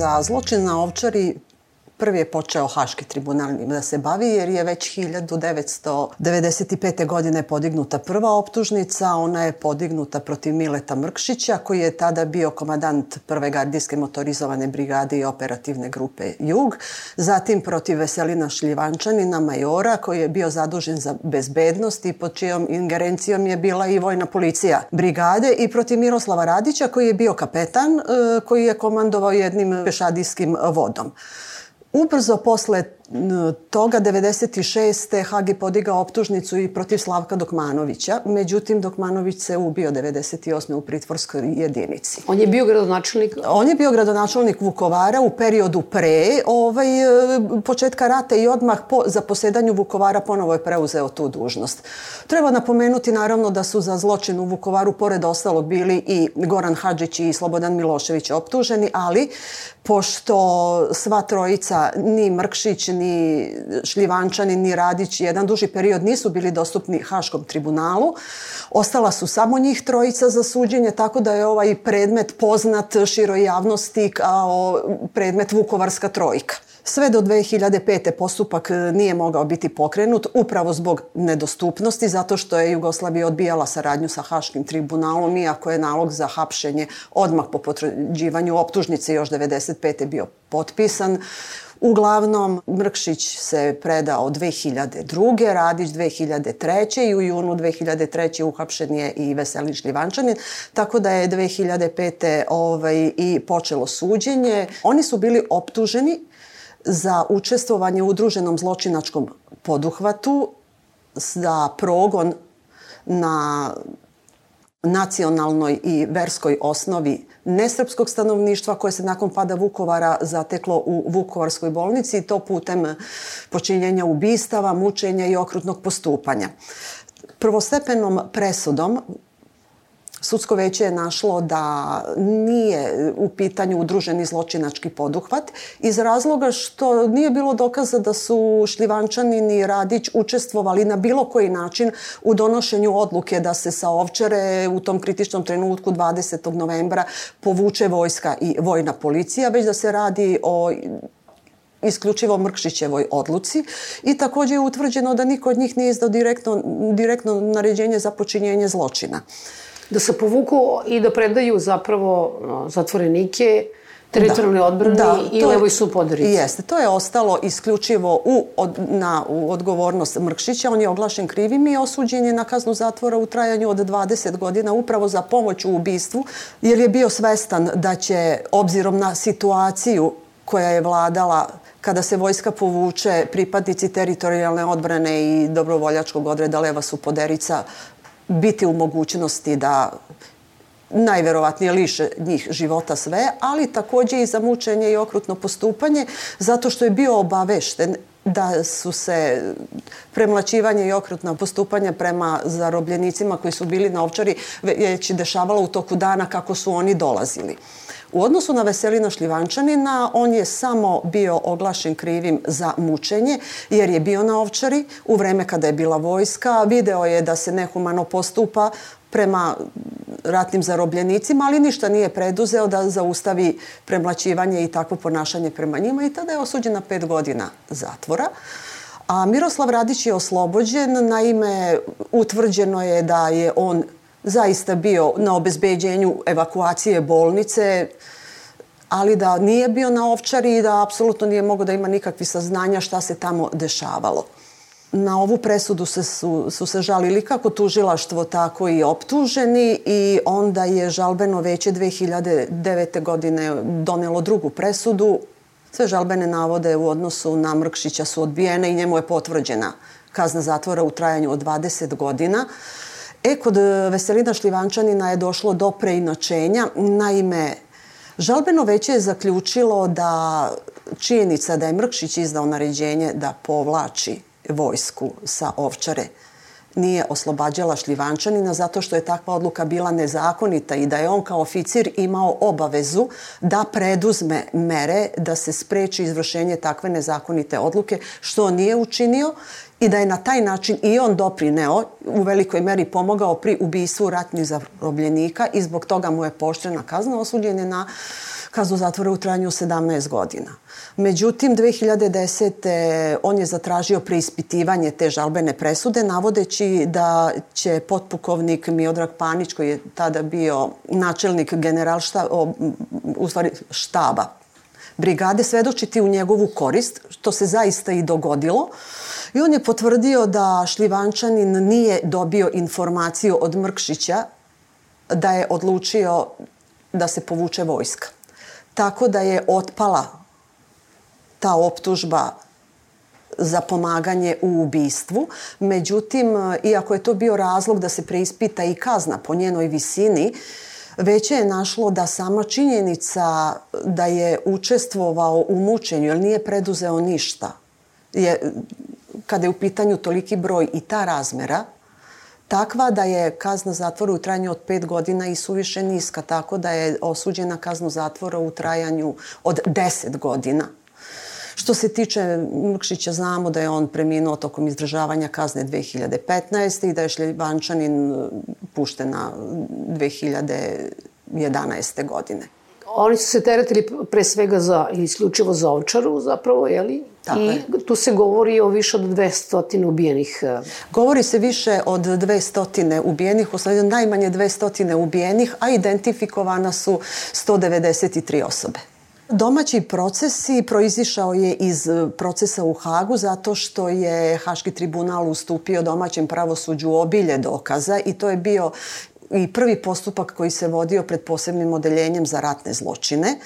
Za zločin na Ovčari Prvi je počeo Haški tribunal da se bavi jer je već 1995. godine podignuta prva optužnica. Ona je podignuta protiv Mileta Mrkšića koji je tada bio komadant prve gardijske motorizovane brigade i operativne grupe Jug. Zatim protiv Veselina Šljivančanina, majora koji je bio zadužen za bezbednost i pod čijom ingerencijom je bila i vojna policija brigade i protiv Miroslava Radića koji je bio kapetan e, koji je komandovao jednim pešadijskim vodom. Ubrzo posle toga 96. Hagi podigao optužnicu i protiv Slavka Dokmanovića, međutim Dokmanović se ubio 98. u pritvorskoj jedinici. On je bio gradonačelnik? On je bio gradonačelnik Vukovara u periodu pre ovaj, e, početka rata i odmah po, za posedanju Vukovara ponovo je preuzeo tu dužnost. Treba napomenuti naravno da su za zločin u Vukovaru pored ostalog bili i Goran Hadžić i Slobodan Milošević optuženi, ali pošto sva trojica, ni Mrkšić, ni Šljivančani, ni Radić, jedan duži period nisu bili dostupni Haškom tribunalu, ostala su samo njih trojica za suđenje, tako da je ovaj predmet poznat široj javnosti kao predmet Vukovarska trojka. Sve do 2005. postupak nije mogao biti pokrenut upravo zbog nedostupnosti, zato što je Jugoslavija odbijala saradnju sa Haškim tribunalom, iako je nalog za hapšenje odmah po potvrđivanju optužnice još 95. bio potpisan. Uglavnom, Mrkšić se predao 2002. Radić 2003. i u junu 2003. uhapšen je i Veselin Šljivančanin, tako da je 2005. Ovaj, i počelo suđenje. Oni su bili optuženi za učestvovanje u udruženom zločinačkom poduhvatu za progon na nacionalnoj i verskoj osnovi nesrpskog stanovništva koje se nakon pada Vukovara zateklo u Vukovarskoj bolnici i to putem počinjenja ubistava, mučenja i okrutnog postupanja. Prvostepenom presudom Sudsko veće je našlo da nije u pitanju udruženi zločinački poduhvat iz razloga što nije bilo dokaza da su Šljivančanin i Radić učestvovali na bilo koji način u donošenju odluke da se sa Ovčare u tom kritičnom trenutku 20. novembra povuče vojska i vojna policija, već da se radi o isključivo Mrkšićevoj odluci i takođe je utvrđeno da niko od njih nije izdao direktno, direktno naređenje za počinjenje zločina da se povuku i da predaju zapravo zatvorenike teritorijalne da. odbrane da, i levoj su podarici. Jeste, to je ostalo isključivo u, od, na u odgovornost Mrkšića. On je oglašen krivim i osuđen je na kaznu zatvora u trajanju od 20 godina upravo za pomoć u ubistvu, jer je bio svestan da će, obzirom na situaciju koja je vladala kada se vojska povuče, pripadnici teritorijalne odbrane i dobrovoljačkog odreda Leva su poderica biti u mogućnosti da najverovatnije liše njih života sve, ali takođe i za mučenje i okrutno postupanje, zato što je bio obavešten da su se premlaćivanje i okrutna postupanja prema zarobljenicima koji su bili na ovčari već dešavalo u toku dana kako su oni dolazili. U odnosu na Veselina Šljivančanina, on je samo bio oglašen krivim za mučenje, jer je bio na ovčari u vreme kada je bila vojska. Video je da se nehumano postupa prema ratnim zarobljenicima, ali ništa nije preduzeo da zaustavi premlaćivanje i takvo ponašanje prema njima i tada je osuđen na pet godina zatvora. A Miroslav Radić je oslobođen, naime utvrđeno je da je on zaista bio na obezbeđenju evakuacije bolnice, ali da nije bio na ovčari i da apsolutno nije mogao da ima nikakvi saznanja šta se tamo dešavalo. Na ovu presudu se, su, su se žalili kako tužilaštvo, tako i optuženi i onda je žalbeno veće 2009. godine donelo drugu presudu. Sve žalbene navode u odnosu na Mrkšića su odbijene i njemu je potvrđena kazna zatvora u trajanju od 20 godina. E, kod Veselina Šljivančanina je došlo do preinačenja. Naime, žalbeno veće je zaključilo da činjenica da je Mrkšić izdao naređenje da povlači vojsku sa ovčare nije oslobađala Šljivančanina zato što je takva odluka bila nezakonita i da je on kao oficir imao obavezu da preduzme mere da se spreči izvršenje takve nezakonite odluke, što nije učinio i da je na taj način i on doprineo, u velikoj meri pomogao pri ubistvu ratnih zarobljenika i zbog toga mu je poštena kazna, osuđen je na kaznu zatvora u trajanju 17 godina. Međutim, 2010. on je zatražio preispitivanje te žalbene presude, navodeći da će potpukovnik Miodrag Panić, koji je tada bio načelnik generalštaba, u stvari štaba brigade, svedočiti u njegovu korist, što se zaista i dogodilo. I on je potvrdio da Šljivančanin nije dobio informaciju od Mrkšića da je odlučio da se povuče vojska. Tako da je otpala ta optužba za pomaganje u ubistvu. Međutim, iako je to bio razlog da se preispita i kazna po njenoj visini, veće je našlo da sama činjenica da je učestvovao u mučenju, jer nije preduzeo ništa, je, kada je u pitanju toliki broj i ta razmera, takva da je kazna zatvora u trajanju od 5 godina i suviše niska, tako da je osuđena kaznu zatvora u trajanju od 10 godina. Što se tiče Mrkšića, znamo da je on preminuo tokom izdržavanja kazne 2015. i da je Šljivančanin pušten na 2011. godine. Oni su se teretili pre svega za, isključivo za ovčaru zapravo, jeli? Tako I je. tu se govori o više od 200 ubijenih. E, govori se više od 200 ubijenih, osnovno najmanje 200 ubijenih, a identifikovana su 193 osobe. Domaći procesi proizišao je iz procesa u Hagu zato što je Haški tribunal ustupio domaćem pravosuđu obilje dokaza i to je bio i prvi postupak koji se vodio pred posebnim odeljenjem za ratne zločine.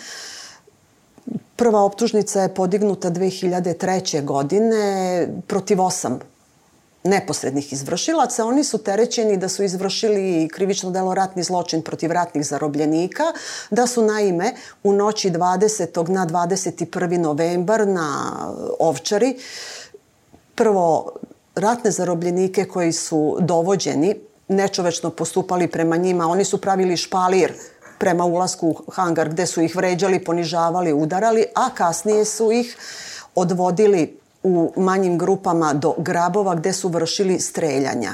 Prva optužnica je podignuta 2003. godine protiv osam neposrednih izvršilaca. Oni su terećeni da su izvršili krivično delo ratni zločin protiv ratnih zarobljenika, da su naime u noći 20. na 21. novembar na Ovčari prvo ratne zarobljenike koji su dovođeni nečovečno postupali prema njima. Oni su pravili špalir prema ulasku u hangar gde su ih vređali, ponižavali, udarali, a kasnije su ih odvodili u manjim grupama do grabova gde su vršili streljanja.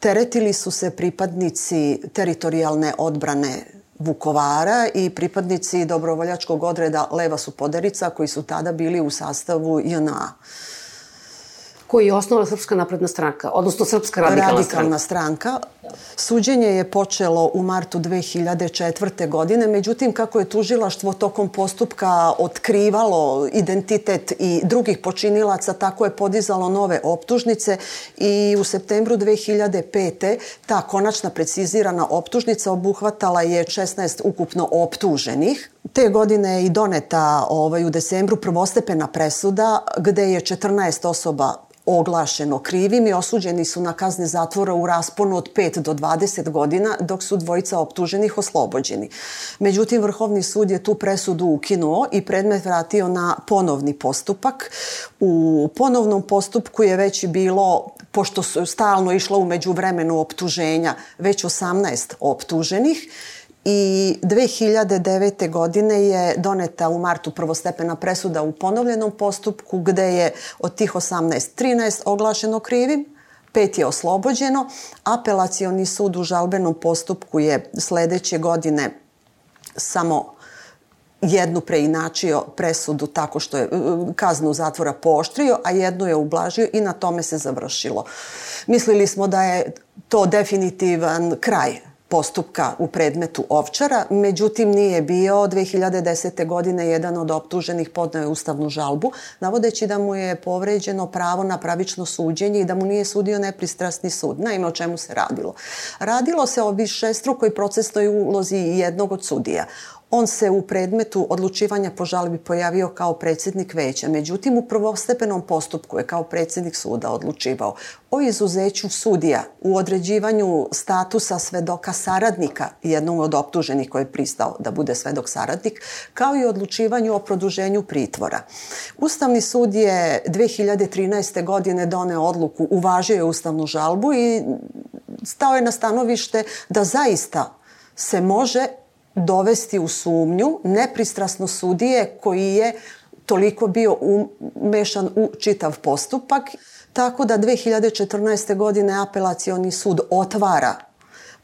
Teretili su se pripadnici teritorijalne odbrane Vukovara i pripadnici dobrovoljačkog odreda Leva su poderica koji su tada bili u sastavu JNA koji je osnovala Srpska napredna stranka, odnosno Srpska radikalna, radikalna stranka. stranka. Suđenje je počelo u martu 2004. godine, međutim kako je tužilaštvo tokom postupka otkrivalo identitet i drugih počinilaca, tako je podizalo nove optužnice i u septembru 2005. ta konačna precizirana optužnica obuhvatala je 16 ukupno optuženih. Te godine je i doneta ovaj, u decembru prvostepena presuda gde je 14 osoba oglašeno krivim i osuđeni su na kazne zatvora u rasponu od 5 do 20 godina, dok su dvojica optuženih oslobođeni. Međutim, Vrhovni sud je tu presudu ukinuo i predmet vratio na ponovni postupak. U ponovnom postupku je već bilo, pošto su stalno išlo umeđu vremenu optuženja, već 18 optuženih, i 2009. godine je doneta u martu prvostepena presuda u ponovljenom postupku gde je od tih 18 13 oglašeno krivim, pet je oslobođeno. Apelacioni sud u žalbenom postupku je sledeće godine samo jednu preinačio presudu tako što je kaznu zatvora pooštrio, a jednu je ublažio i na tome se završilo. Mislili smo da je to definitivan kraj postupka u predmetu Ovčara, međutim nije bio 2010. godine jedan od optuženih podnao je ustavnu žalbu, navodeći da mu je povređeno pravo na pravično suđenje i da mu nije sudio nepristrasni sud. Naime, o čemu se radilo? Radilo se o višestrukoj procesnoj ulozi jednog od sudija. On se u predmetu odlučivanja po žalbi pojavio kao predsjednik veća, međutim u prvostepenom postupku je kao predsjednik suda odlučivao o izuzeću sudija u određivanju statusa svedoka saradnika jednom od optuženih koji je pristao da bude svedok saradnik, kao i odlučivanju o produženju pritvora. Ustavni sud je 2013. godine doneo odluku, uvažio je ustavnu žalbu i stao je na stanovište da zaista se može dovesti u sumnju nepristrasno sudije koji je toliko bio umešan u čitav postupak. Tako da 2014. godine apelacioni sud otvara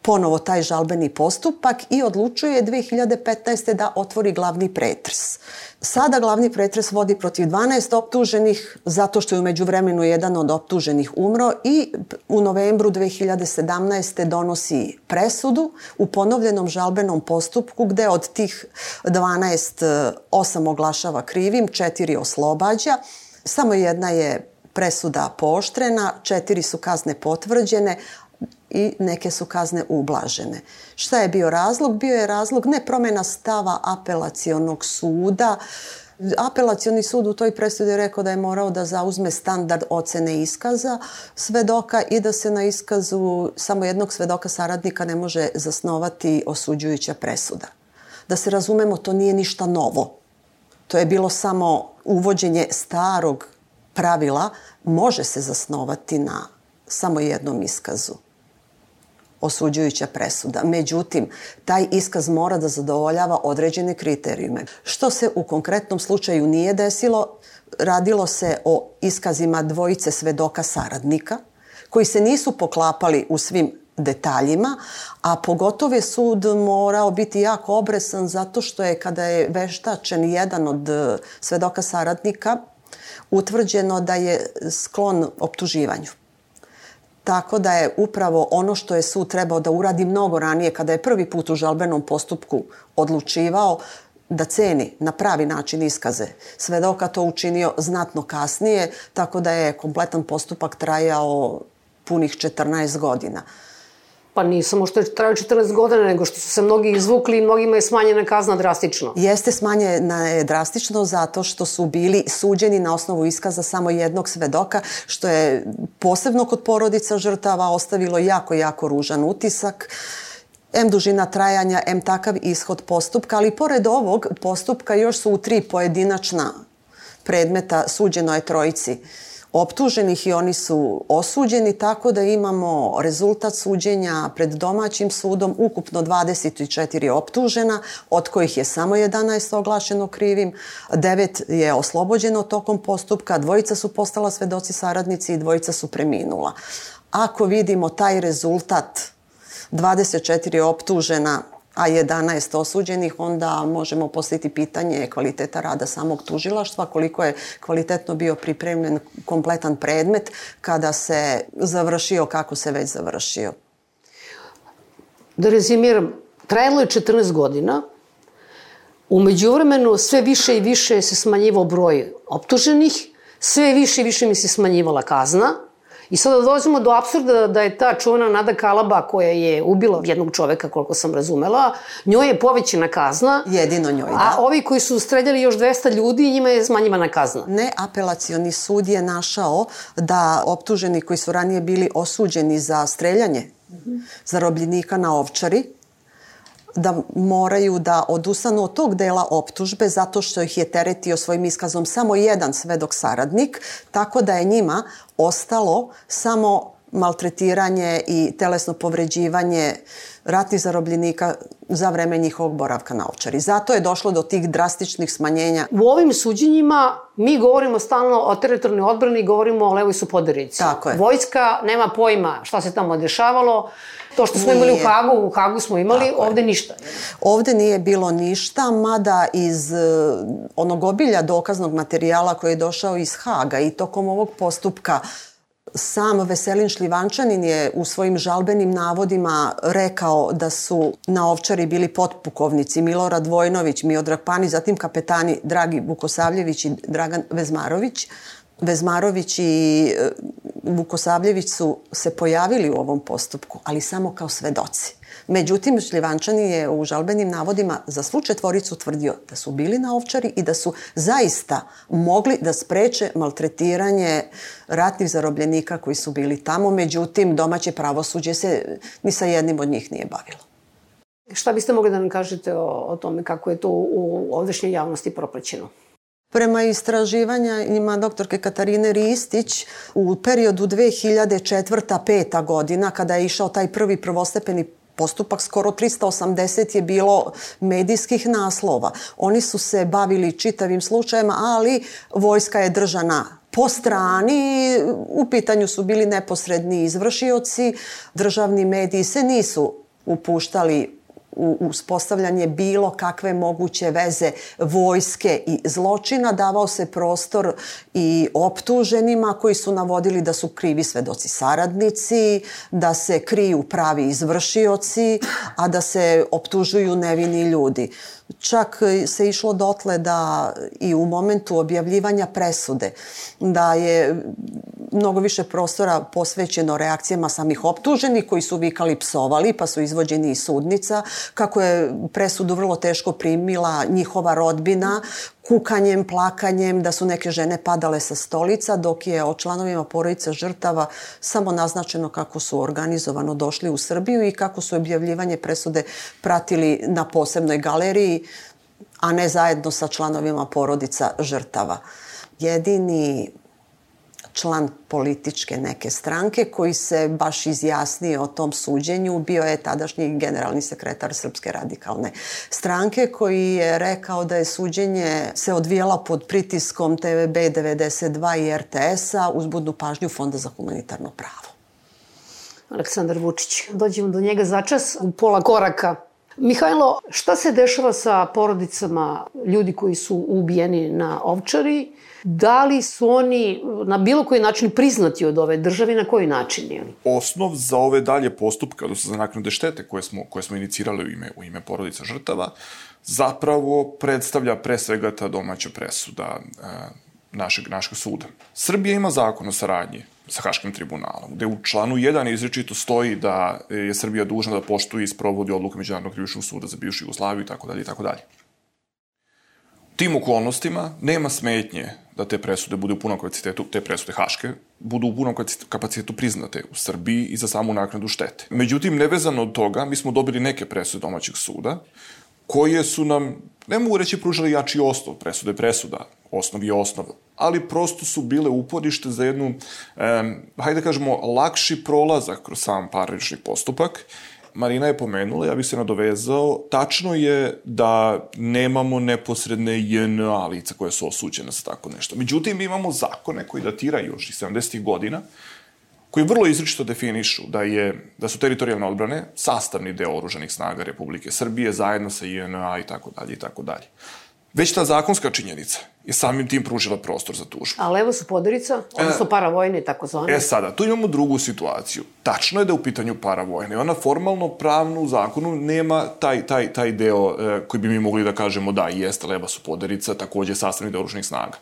ponovo taj žalbeni postupak i odlučuje 2015. da otvori glavni pretres. Sada glavni pretres vodi protiv 12 optuženih zato što je umeđu vremenu jedan od optuženih umro i u novembru 2017. donosi presudu u ponovljenom žalbenom postupku gde od tih 12 osam oglašava krivim, četiri oslobađa. Samo jedna je presuda pooštrena, četiri su kazne potvrđene, i neke su kazne ublažene. Šta je bio razlog? Bio je razlog ne promena stava apelacionog suda, Apelacioni sud u toj presudi je rekao da je morao da zauzme standard ocene iskaza svedoka i da se na iskazu samo jednog svedoka saradnika ne može zasnovati osuđujuća presuda. Da se razumemo, to nije ništa novo. To je bilo samo uvođenje starog pravila, može se zasnovati na samo jednom iskazu osuđujuća presuda. Međutim, taj iskaz mora da zadovoljava određene kriterijume. Što se u konkretnom slučaju nije desilo, radilo se o iskazima dvojice svedoka saradnika, koji se nisu poklapali u svim detaljima, a pogotovo je sud morao biti jako obresan zato što je kada je veštačen jedan od svedoka saradnika utvrđeno da je sklon optuživanju. Tako da je upravo ono što je sud trebao da uradi mnogo ranije, kada je prvi put u žalbenom postupku odlučivao, da ceni na pravi način iskaze svedoka to učinio znatno kasnije, tako da je kompletan postupak trajao punih 14 godina. Pa nije samo što je trajao 14 godina, nego što su se mnogi izvukli i mnogima je smanjena kazna drastično. Jeste smanjena je drastično zato što su bili suđeni na osnovu iskaza samo jednog svedoka, što je posebno kod porodica žrtava ostavilo jako, jako ružan utisak. M dužina trajanja, M takav ishod postupka, ali pored ovog postupka još su u tri pojedinačna predmeta suđeno je trojici optuženih i oni su osuđeni, tako da imamo rezultat suđenja pred domaćim sudom, ukupno 24 optužena, od kojih je samo 11 oglašeno krivim, 9 je oslobođeno tokom postupka, dvojica su postala svedoci saradnici i dvojica su preminula. Ako vidimo taj rezultat 24 optužena a 11 osuđenih, onda možemo postaviti pitanje kvaliteta rada samog tužilaštva, koliko je kvalitetno bio pripremljen kompletan predmet kada se završio kako se već završio. Da rezimiram, trajalo je 14 godina, umeđu vremenu sve više i više se smanjivao broj optuženih, sve više i više mi se smanjivala kazna, I sada dolazimo do absurda da je ta čuvena Nada Kalaba koja je ubila jednog čoveka, koliko sam razumela, njoj je povećena kazna. Jedino njoj, da. A ovi koji su streljali još 200 ljudi, njima je smanjivana kazna. Ne, apelacioni sud je našao da optuženi koji su ranije bili osuđeni za streljanje zarobljenika na ovčari, da moraju da odustanu od tog dela optužbe zato što ih je teretio svojim iskazom samo jedan svedok saradnik, tako da je njima ostalo samo maltretiranje i telesno povređivanje ratnih zarobljenika za vreme njihovog boravka na ovčari. Zato je došlo do tih drastičnih smanjenja. U ovim suđenjima mi govorimo stalno o teritorijalnoj odbrani i govorimo o levoj supoderici. Tako je. Vojska nema pojma šta se tamo dešavalo. To što smo nije. imali u Hagu, u Hagu smo imali, Tako ovde je. ništa. Ovde nije bilo ništa, mada iz uh, onog obilja dokaznog materijala koji je došao iz Haga i tokom ovog postupka Sam Veselin Šlivančanin je u svojim žalbenim navodima rekao da su na ovčari bili potpukovnici Milorad Vojnović, Miodrag Pani, zatim kapetani Dragi Vukosavljević i Dragan Vezmarović. Vezmarović i e, Vukosavljević su se pojavili u ovom postupku, ali samo kao svedoci. Međutim, Šljivančani je u žalbenim navodima za svu četvoricu tvrdio da su bili na ovčari i da su zaista mogli da spreče maltretiranje ratnih zarobljenika koji su bili tamo. Međutim, domaće pravosuđe se ni sa jednim od njih nije bavilo. Šta biste mogli da nam kažete o, o tome kako je to u ovdešnjoj javnosti propraćeno? Prema istraživanjima doktorke Katarine Ristić, u periodu 2004-2005 godina, kada je išao taj prvi prvostepeni postupak, skoro 380 je bilo medijskih naslova. Oni su se bavili čitavim slučajem, ali vojska je držana po strani, u pitanju su bili neposredni izvršioci, državni mediji se nisu upuštali uspostavljanje bilo kakve moguće veze vojske i zločina, davao se prostor i optuženima koji su navodili da su krivi svedoci saradnici, da se kriju pravi izvršioci, a da se optužuju nevini ljudi. Čak se išlo dotle da i u momentu objavljivanja presude da je mnogo više prostora posvećeno reakcijama samih optuženih koji su vikali psovali pa su izvođeni iz sudnica, kako je presudu vrlo teško primila njihova rodbina kukanjem, plakanjem, da su neke žene padale sa stolica, dok je o članovima porodice žrtava samo naznačeno kako su organizovano došli u Srbiju i kako su objavljivanje presude pratili na posebnoj galeriji, a ne zajedno sa članovima porodica žrtava. Jedini član političke neke stranke koji se baš izjasnio o tom suđenju bio je tadašnji generalni sekretar Srpske radikalne stranke koji je rekao da je suđenje se odvijala pod pritiskom TVB 92 i RTS-a uz budnu pažnju Fonda za humanitarno pravo. Aleksandar Vučić. Dođemo do njega začas u pola koraka. Mihajlo, šta se dešava sa porodicama ljudi koji su ubijeni na Ovčari Da li su oni na bilo koji način priznati od ove države na koji način? Je Osnov za ove dalje postupke, odnosno za naknade štete koje smo, koje smo inicirali u ime, u ime porodica žrtava, zapravo predstavlja pre svega ta domaća presuda e, našeg, našeg suda. Srbija ima zakon o saradnji sa Haškim tribunalom, gde u članu 1 izrečito stoji da je Srbija dužna da poštuje i sprovodi odluke Međunarodnog krivičnog suda za bivšu Jugoslaviju i tako dalje i tako dalje tim okolnostima nema smetnje da te presude budu u punom kapacitetu, te presude Haške, budu u punom kapacitetu priznate u Srbiji i za samu naknadu štete. Međutim, nevezano od toga, mi smo dobili neke presude domaćeg suda, koje su nam, ne mogu reći, pružali jači osnov, presude presuda, osnov je osnov, ali prosto su bile uporište za jednu, eh, hajde da kažemo, lakši prolazak kroz sam parnični postupak Marina je pomenula, ja bih se nadovezao, tačno je da nemamo neposredne JNA lica koje su osuđene za tako nešto. Međutim, imamo zakone koji datiraju još iz 70. godina, koji vrlo izričito definišu da, je, da su teritorijalne odbrane sastavni deo oružanih snaga Republike Srbije zajedno sa JNA i tako dalje i tako dalje. Već ta zakonska činjenica je samim tim pružila prostor za tužbu. A levo su podarica, odnosno e, paravojne, tako zvane. E sada, tu imamo drugu situaciju. Tačno je da je u pitanju paravojne. Ona formalno, pravno u zakonu nema taj, taj, taj deo e, koji bi mi mogli da kažemo da, jeste leva su podarica, takođe sastavni deo oružnih snaga.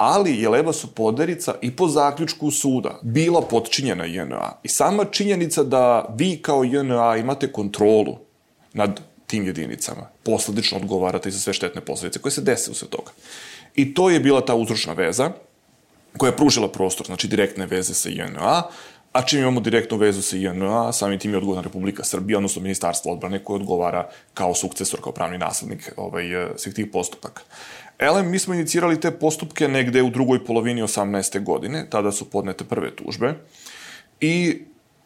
Ali je leva su podarica i po zaključku suda bila potčinjena JNA. I sama činjenica da vi kao JNA imate kontrolu nad tim jedinicama. Posledično odgovarate i za sve štetne posledice koje se dese u sve toga. I to je bila ta uzročna veza koja je pružila prostor, znači direktne veze sa INA, a čim imamo direktnu vezu sa INA, samim tim je odgovorna Republika Srbija, odnosno Ministarstvo odbrane koje odgovara kao sukcesor, kao pravni naslednik ovaj, eh, svih tih postupaka. Elem, mi smo inicirali te postupke negde u drugoj polovini 18. godine, tada su podnete prve tužbe i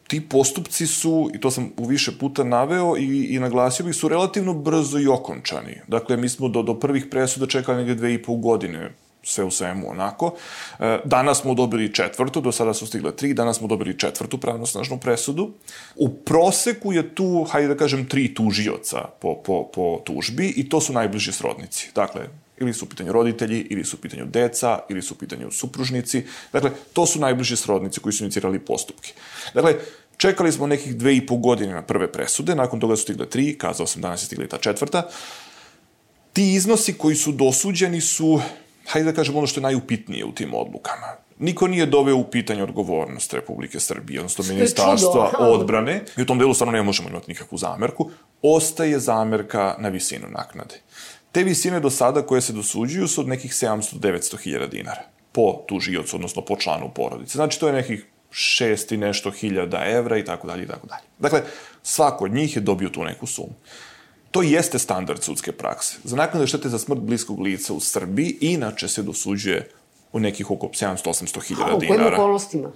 ti postupci su, i to sam u više puta naveo i, i naglasio bih, su relativno brzo i okončani. Dakle, mi smo do, do prvih presuda čekali negde dve i pol godine, sve u svemu onako. E, danas smo dobili četvrtu, do sada su stigle tri, danas smo dobili četvrtu pravnosnažnu presudu. U proseku je tu, hajde da kažem, tri tužioca po, po, po tužbi i to su najbliži srodnici. Dakle, ili su u pitanju roditelji, ili su u pitanju deca, ili su u pitanju supružnici. Dakle, to su najbliži srodnici koji su inicirali postupke. Dakle, čekali smo nekih dve i po godine na prve presude, nakon toga su stigle tri, kazao sam danas je stigla ta četvrta. Ti iznosi koji su dosuđeni su, hajde da kažem ono što je najupitnije u tim odlukama. Niko nije doveo u pitanje odgovornost Republike Srbije, odnosno ministarstva odbrane, i u tom delu stvarno ne možemo imati nikakvu zamerku, ostaje zamerka na visinu naknade. Te visine do sada koje se dosuđuju su od nekih 700-900 hiljada dinara po tužiocu, odnosno po članu porodice. Znači, to je nekih šest i nešto hiljada evra i tako dalje i tako dalje. Dakle, svako od njih je dobio tu neku sumu. To jeste standard sudske prakse. Za naknade štete za smrt bliskog lica u Srbiji inače se dosuđuje u nekih oko 700-800 hiljada dinara. U kojim okolnostima?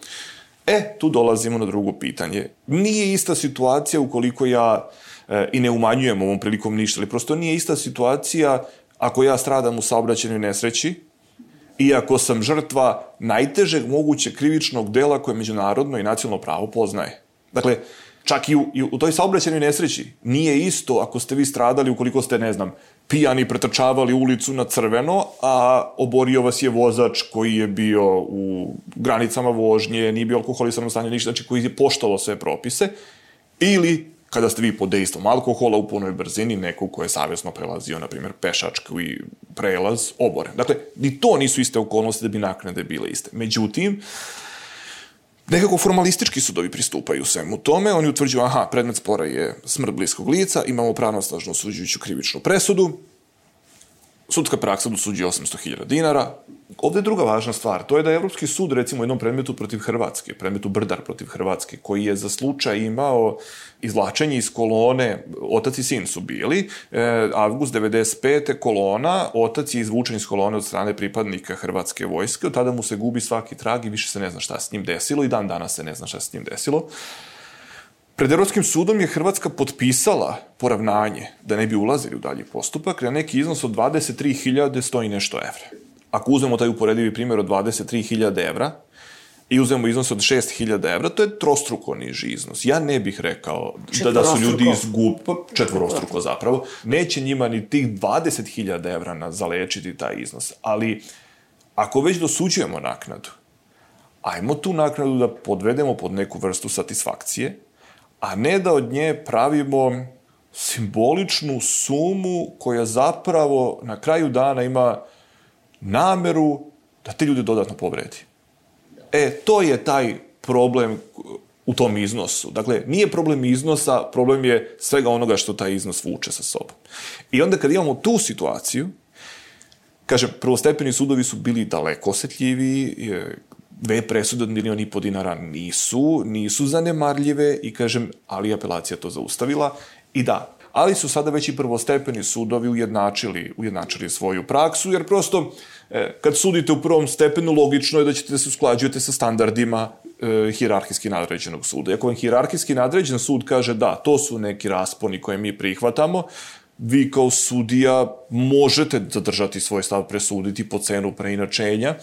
E, tu dolazimo na drugo pitanje. Nije ista situacija ukoliko ja, e, i ne umanjujem ovom prilikom ništa, ali prosto nije ista situacija ako ja stradam u saobraćenoj nesreći, iako sam žrtva najtežeg mogućeg krivičnog dela koje međunarodno i nacionalno pravo poznaje. Dakle, čak i u, i u toj saobraćenoj nesreći nije isto ako ste vi stradali ukoliko ste, ne znam, pijani pretrčavali ulicu na crveno, a oborio vas je vozač koji je bio u granicama vožnje, nije bio alkoholisan u stanju ništa, znači koji je poštovao sve propise, ili kada ste vi pod dejstvom alkohola u punoj brzini, neko ko je savjesno prelazio, na primjer, pešački prelaz, obore. Dakle, ni to nisu iste okolnosti da bi naknade bile iste. Međutim, nekako formalistički sudovi pristupaju svemu tome, oni utvrđuju, aha, predmet spora je smrt bliskog lica, imamo pravnoslažno osuđujuću krivičnu presudu, sudska praksa dosuđuje 800.000 dinara. Ovde je druga važna stvar, to je da je Evropski sud, recimo, u jednom predmetu protiv Hrvatske, predmetu Brdar protiv Hrvatske, koji je za slučaj imao izvlačenje iz kolone, otac i sin su bili, e, avgust 95. kolona, otac je izvučen iz kolone od strane pripadnika Hrvatske vojske, od tada mu se gubi svaki trag i više se ne zna šta s njim desilo i dan danas se ne zna šta s njim desilo. Pred Evropskim sudom je Hrvatska potpisala poravnanje da ne bi ulazili u dalji postupak na neki iznos od 23.000 stoji nešto evra. Ako uzmemo taj uporedivi primjer od 23.000 evra i uzmemo iznos od 6.000 evra, to je trostruko niži iznos. Ja ne bih rekao da, da su ljudi izgub, pa četvorostruko zapravo, neće njima ni tih 20.000 evra na, zalečiti taj iznos. Ali ako već dosuđujemo naknadu, ajmo tu naknadu da podvedemo pod neku vrstu satisfakcije, a ne da od nje pravimo simboličnu sumu koja zapravo na kraju dana ima nameru da ti ljudi dodatno povredi. E, to je taj problem u tom iznosu. Dakle, nije problem iznosa, problem je svega onoga što taj iznos vuče sa sobom. I onda kad imamo tu situaciju, kažem, prvostepeni sudovi su bili daleko osetljiviji, dve presude od milijon i po dinara nisu, nisu zanemarljive i kažem, ali apelacija to zaustavila. I da, ali su sada već i prvostepeni sudovi ujednačili, ujednačili svoju praksu, jer prosto e, kad sudite u prvom stepenu, logično je da ćete da se usklađujete sa standardima e, hirarhijski nadređenog suda. Iako vam hirarhijski nadređen sud kaže da, to su neki rasponi koje mi prihvatamo, vi kao sudija možete zadržati svoj stav presuditi po cenu preinačenja,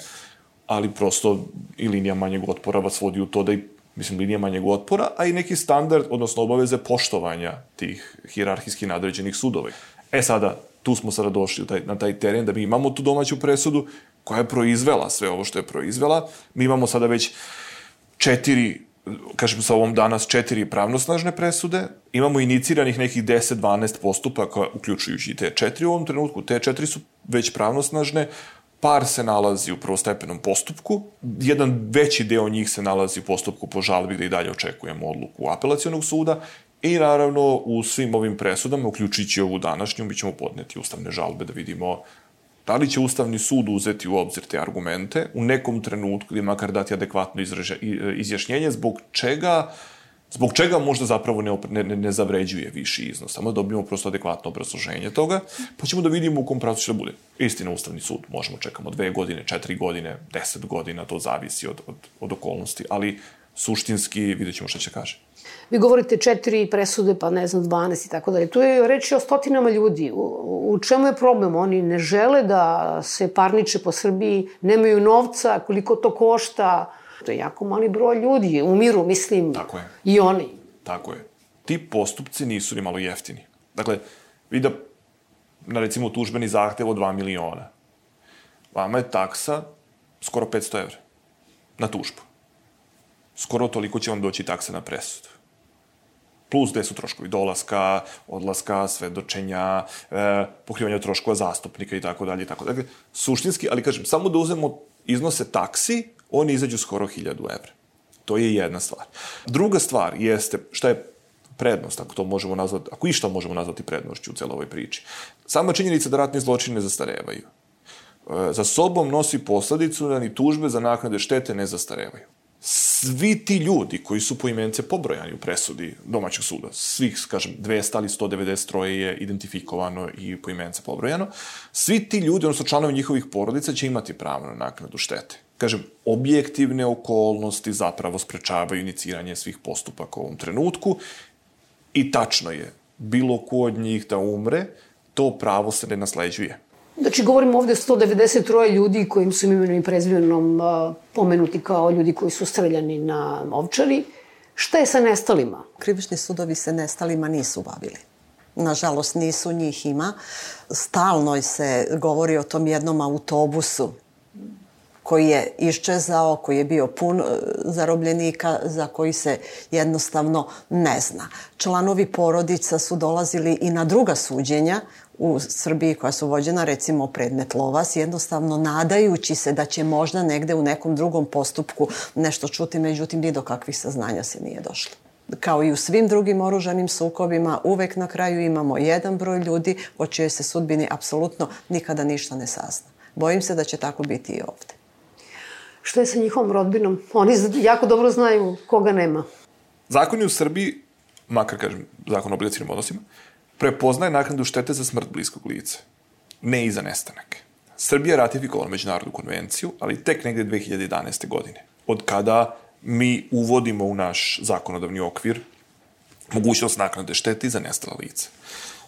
ali prosto i linija manjeg otpora vas vodi u to da i mislim, linija manjeg otpora, a i neki standard, odnosno obaveze poštovanja tih hirarhijski nadređenih sudova. E sada, tu smo sada došli taj, na taj teren da mi imamo tu domaću presudu koja je proizvela sve ovo što je proizvela. Mi imamo sada već četiri kažem sa ovom danas četiri pravnosnažne presude, imamo iniciranih nekih 10-12 postupaka, uključujući te četiri u ovom trenutku, te četiri su već pravnosnažne, par se nalazi u prvostepenom postupku, jedan veći deo njih se nalazi u postupku po žalbi gde i dalje očekujemo odluku apelacijonog suda. I naravno u svim ovim presudama, uključujući ovu današnju, mi ćemo podneti ustavne žalbe da vidimo da li će Ustavni sud uzeti u obzir te argumente u nekom trenutku ili makar dati adekvatno izraže, izjašnjenje zbog čega uh, Zbog čega možda zapravo ne, ne, ne zavređuje viši iznos, samo da dobijemo prosto adekvatno obrazloženje toga, pa ćemo da vidimo u kom pravcu će da bude. Istina, Ustavni sud, možemo čekamo dve godine, četiri godine, deset godina, to zavisi od, od, od okolnosti, ali suštinski vidjet ćemo šta će kaže. Vi govorite četiri presude, pa ne znam, 12 i tako dalje. Tu je reći o stotinama ljudi. U, u čemu je problem? Oni ne žele da se parniče po Srbiji, nemaju novca, koliko to košta, To je jako mali broj ljudi, umiru, mislim, Tako je. i oni. Tako je. Ti postupci nisu ni malo jeftini. Dakle, vi da, na recimo tužbeni zahtev od 2 miliona, vama je taksa skoro 500 evra na tužbu. Skoro toliko će vam doći taksa na presudu. Plus gde su troškovi dolaska, odlaska, svedočenja, e, pokrivanja troškova zastupnika i tako dalje i tako dalje. Suštinski, ali kažem, samo da uzmemo iznose taksi, oni izađu skoro 1000 evra. To je jedna stvar. Druga stvar jeste, šta je prednost, ako to možemo nazvati, ako išta možemo nazvati prednošću u celoj ovoj priči. Sama činjenica da ratni zločini ne zastarevaju. E, za sobom nosi posledicu da ni tužbe za naknade štete ne zastarevaju. Svi ti ljudi koji su po imence pobrojani u presudi domaćeg suda, svih, kažem, 200 ali 193 je identifikovano i po imence pobrojano, svi ti ljudi, odnosno članovi njihovih porodica, će imati pravo na naknadu štete kažem, objektivne okolnosti zapravo sprečavaju iniciranje svih postupaka u ovom trenutku i tačno je, bilo ko od njih da umre, to pravo se ne nasleđuje. Znači, govorimo ovde 193 ljudi kojim su imenom i prezivljenom pomenuti kao ljudi koji su streljani na ovčari. Šta je sa nestalima? Krivični sudovi se nestalima nisu bavili. Nažalost, nisu njih ima. Stalno se govori o tom jednom autobusu koji je iščezao, koji je bio pun e, zarobljenika, za koji se jednostavno ne zna. Članovi porodica su dolazili i na druga suđenja u Srbiji koja su vođena recimo predmet Lovas, jednostavno nadajući se da će možda negde u nekom drugom postupku nešto čuti, međutim ni do kakvih saznanja se nije došlo kao i u svim drugim oružanim sukobima, uvek na kraju imamo jedan broj ljudi o čijoj se sudbini apsolutno nikada ništa ne sazna. Bojim se da će tako biti i ovde. Šta je sa njihovom rodbinom? Oni jako dobro znaju koga nema. Zakon je u Srbiji, makar kažem zakon o obligacijnim odnosima, prepoznaje naknadu štete za smrt bliskog lica, ne i za nestanak. Srbija je ratifikovala međunarodnu konvenciju, ali tek negde 2011. godine, od kada mi uvodimo u naš zakonodavni okvir mogućnost naknade štete za nestala lica.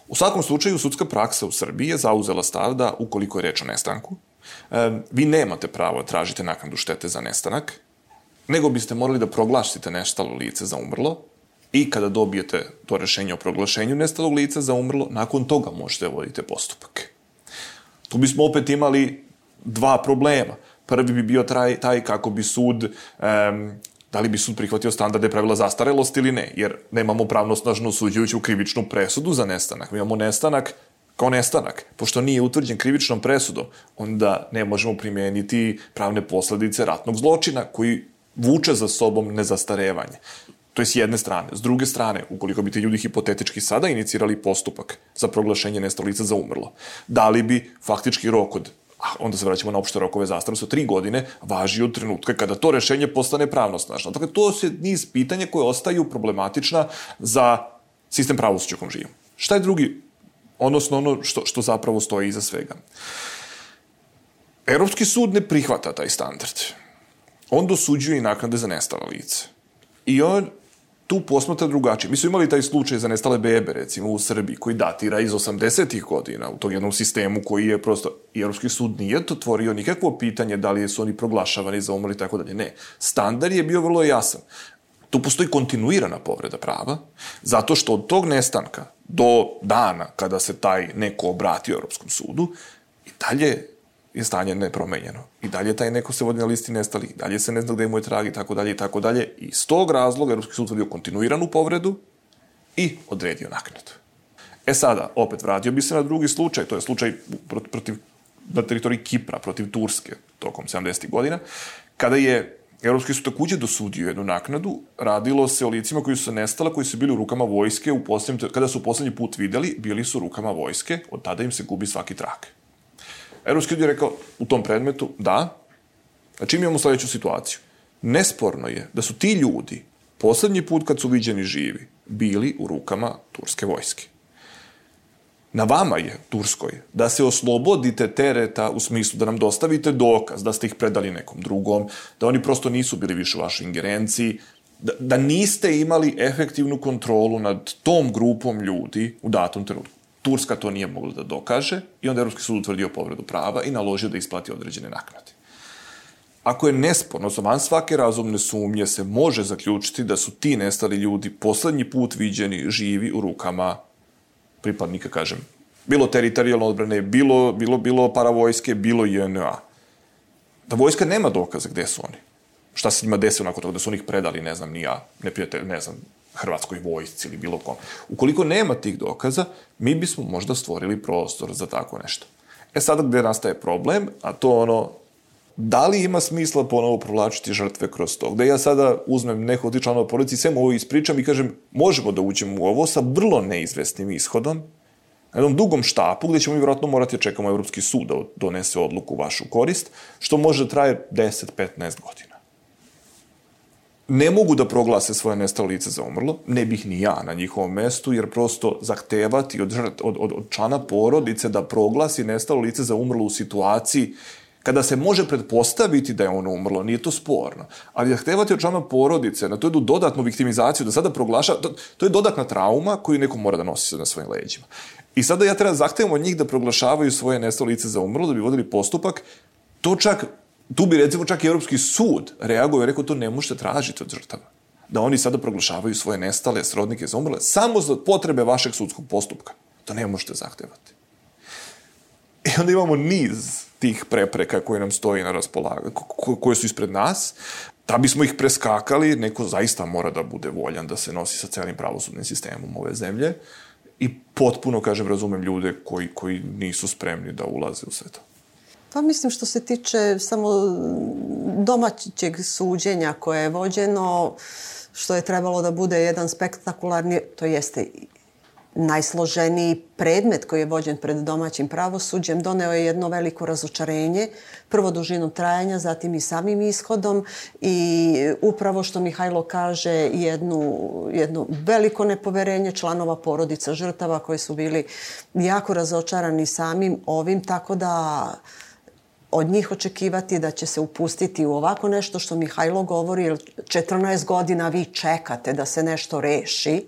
U svakom slučaju, sudska praksa u Srbiji je zauzela stav da, ukoliko je reč o nestanku, vi nemate pravo da tražite naknadu štete za nestanak, nego biste morali da proglasite nestalo lice za umrlo i kada dobijete to rešenje o proglašenju nestalog lica za umrlo, nakon toga možete da vodite postupak. Tu bismo opet imali dva problema. Prvi bi bio taj, taj kako bi sud, um, da li bi sud prihvatio standarde pravila zastarelosti ili ne, jer nemamo pravnosnažno suđujuću krivičnu presudu za nestanak. Mi imamo nestanak kao nestanak. Pošto nije utvrđen krivičnom presudom, onda ne možemo primeniti pravne posledice ratnog zločina koji vuče za sobom nezastarevanje. To je s jedne strane. S druge strane, ukoliko bi ti ljudi hipotetički sada inicirali postupak za proglašenje nestalica za umrlo, da li bi faktički rok od a onda se vraćamo na opšte rokove zastarosti od tri godine, važi od trenutka kada to rešenje postane pravnosnažno. Dakle, to se niz pitanja koje ostaju problematična za sistem pravosuđa u kom živimo. Šta je drugi, odnosno ono što, što zapravo stoji iza svega? Europski sud ne prihvata taj standard. On dosuđuje i naknade za nestala lice. I on tu posmatra drugačije. Mi smo imali taj slučaj za nestale bebe, recimo, u Srbiji, koji datira iz 80. godina, u tog jednom sistemu koji je prosto, i Europski sud nije to tvorio nikakvo pitanje da li su oni proglašavani za umrli, tako dalje. Ne. Standard je bio vrlo jasan. Tu postoji kontinuirana povreda prava, zato što od tog nestanka do dana kada se taj neko obrati Europskom sudu, i dalje je stanje nepromenjeno. I dalje taj neko se vodi na listi nestali, i dalje se ne zna gde mu je trag i tako dalje i tako dalje. I iz tog razloga Europski sud vodio kontinuiranu povredu i odredio naknadu. E sada, opet vratio bi se na drugi slučaj, to je slučaj protiv, na teritoriji Kipra, protiv Turske, tokom 70. godina, kada je Evropski sud takođe dosudio jednu naknadu, radilo se o licima koji su nestala, koji su bili u rukama vojske, u poslednjem, kada su poslednji put videli, bili su u rukama vojske, od tada im se gubi svaki trak. Evropski sud je rekao u tom predmetu da, znači imamo sledeću situaciju. Nesporno je da su ti ljudi poslednji put kad su viđeni živi bili u rukama turske vojske. Na vama je, Turskoj, da se oslobodite tereta u smislu da nam dostavite dokaz da ste ih predali nekom drugom, da oni prosto nisu bili više u vašoj ingerenciji, da, da niste imali efektivnu kontrolu nad tom grupom ljudi u datom trenutku. Turska to nije mogla da dokaže i onda Evropski sud utvrdio povredu prava i naložio da isplati određene naknade. Ako je nesporno, za van svake razumne sumnje se može zaključiti da su ti nestali ljudi poslednji put viđeni živi u rukama pripadnika, kažem, bilo teritorijalne odbrane, bilo, bilo, bilo paravojske, bilo JNA. Da vojska nema dokaza gde su oni. Šta se njima desilo nakon toga, da su onih predali, ne znam, ni ja, neprijatelj, ne znam, Hrvatskoj vojsci ili bilo kom. Ukoliko nema tih dokaza, mi bismo možda stvorili prostor za tako nešto. E sada gde nastaje problem, a to ono, da li ima smisla ponovo provlačiti žrtve kroz to? Gde ja sada uzmem neko od članova i sve ovo ispričam i kažem, možemo da uđemo u ovo sa vrlo neizvesnim ishodom, na jednom dugom štapu gde ćemo mi vjerojatno morati da čekamo Evropski sud da donese odluku u vašu korist, što može da traje 10-15 godina ne mogu da proglase svoje nestalo lice za umrlo, ne bih ni ja na njihovom mestu, jer prosto zahtevati od, od, od, od člana porodice da proglasi nestalo lice za umrlo u situaciji kada se može pretpostaviti da je ono umrlo, nije to sporno. Ali zahtevati od člana porodice na to jednu dodatnu viktimizaciju, da sada proglaša, to, to je dodatna trauma koju neko mora da nosi na svojim leđima. I sada ja treba zahtevam od njih da proglašavaju svoje nestalo lice za umrlo, da bi vodili postupak. To čak, tu bi recimo čak i Europski sud reagovao i rekao to ne možete tražiti od žrtava. Da oni sada proglašavaju svoje nestale srodnike za umrle samo za potrebe vašeg sudskog postupka. To ne možete zahtevati. I onda imamo niz tih prepreka koje nam stoji na raspolaganju, koje su ispred nas, da bismo ih preskakali, neko zaista mora da bude voljan da se nosi sa celim pravosudnim sistemom ove zemlje i potpuno, kažem, razumem ljude koji, koji nisu spremni da ulaze u sve to. Pa mislim što se tiče samo domaćeg suđenja koje je vođeno, što je trebalo da bude jedan spektakularni, to jeste najsloženiji predmet koji je vođen pred domaćim pravosuđem doneo je jedno veliko razočarenje, prvo dužinom trajanja, zatim i samim ishodom i upravo što Mihajlo kaže jednu, jedno veliko nepoverenje članova porodica žrtava koji su bili jako razočarani samim ovim, tako da od njih očekivati da će se upustiti u ovako nešto što Mihajlo govori, 14 godina vi čekate da se nešto reši,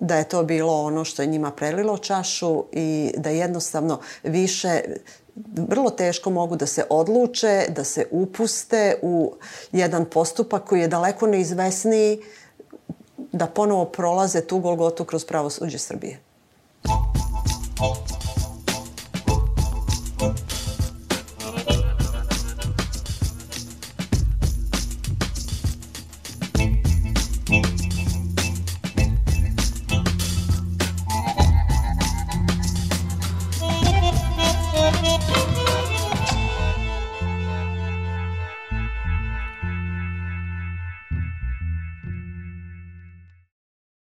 da je to bilo ono što je njima prelilo čašu i da jednostavno više vrlo teško mogu da se odluče, da se upuste u jedan postupak koji je daleko neizvesniji da ponovo prolaze tu golgotu kroz pravosuđe Srbije.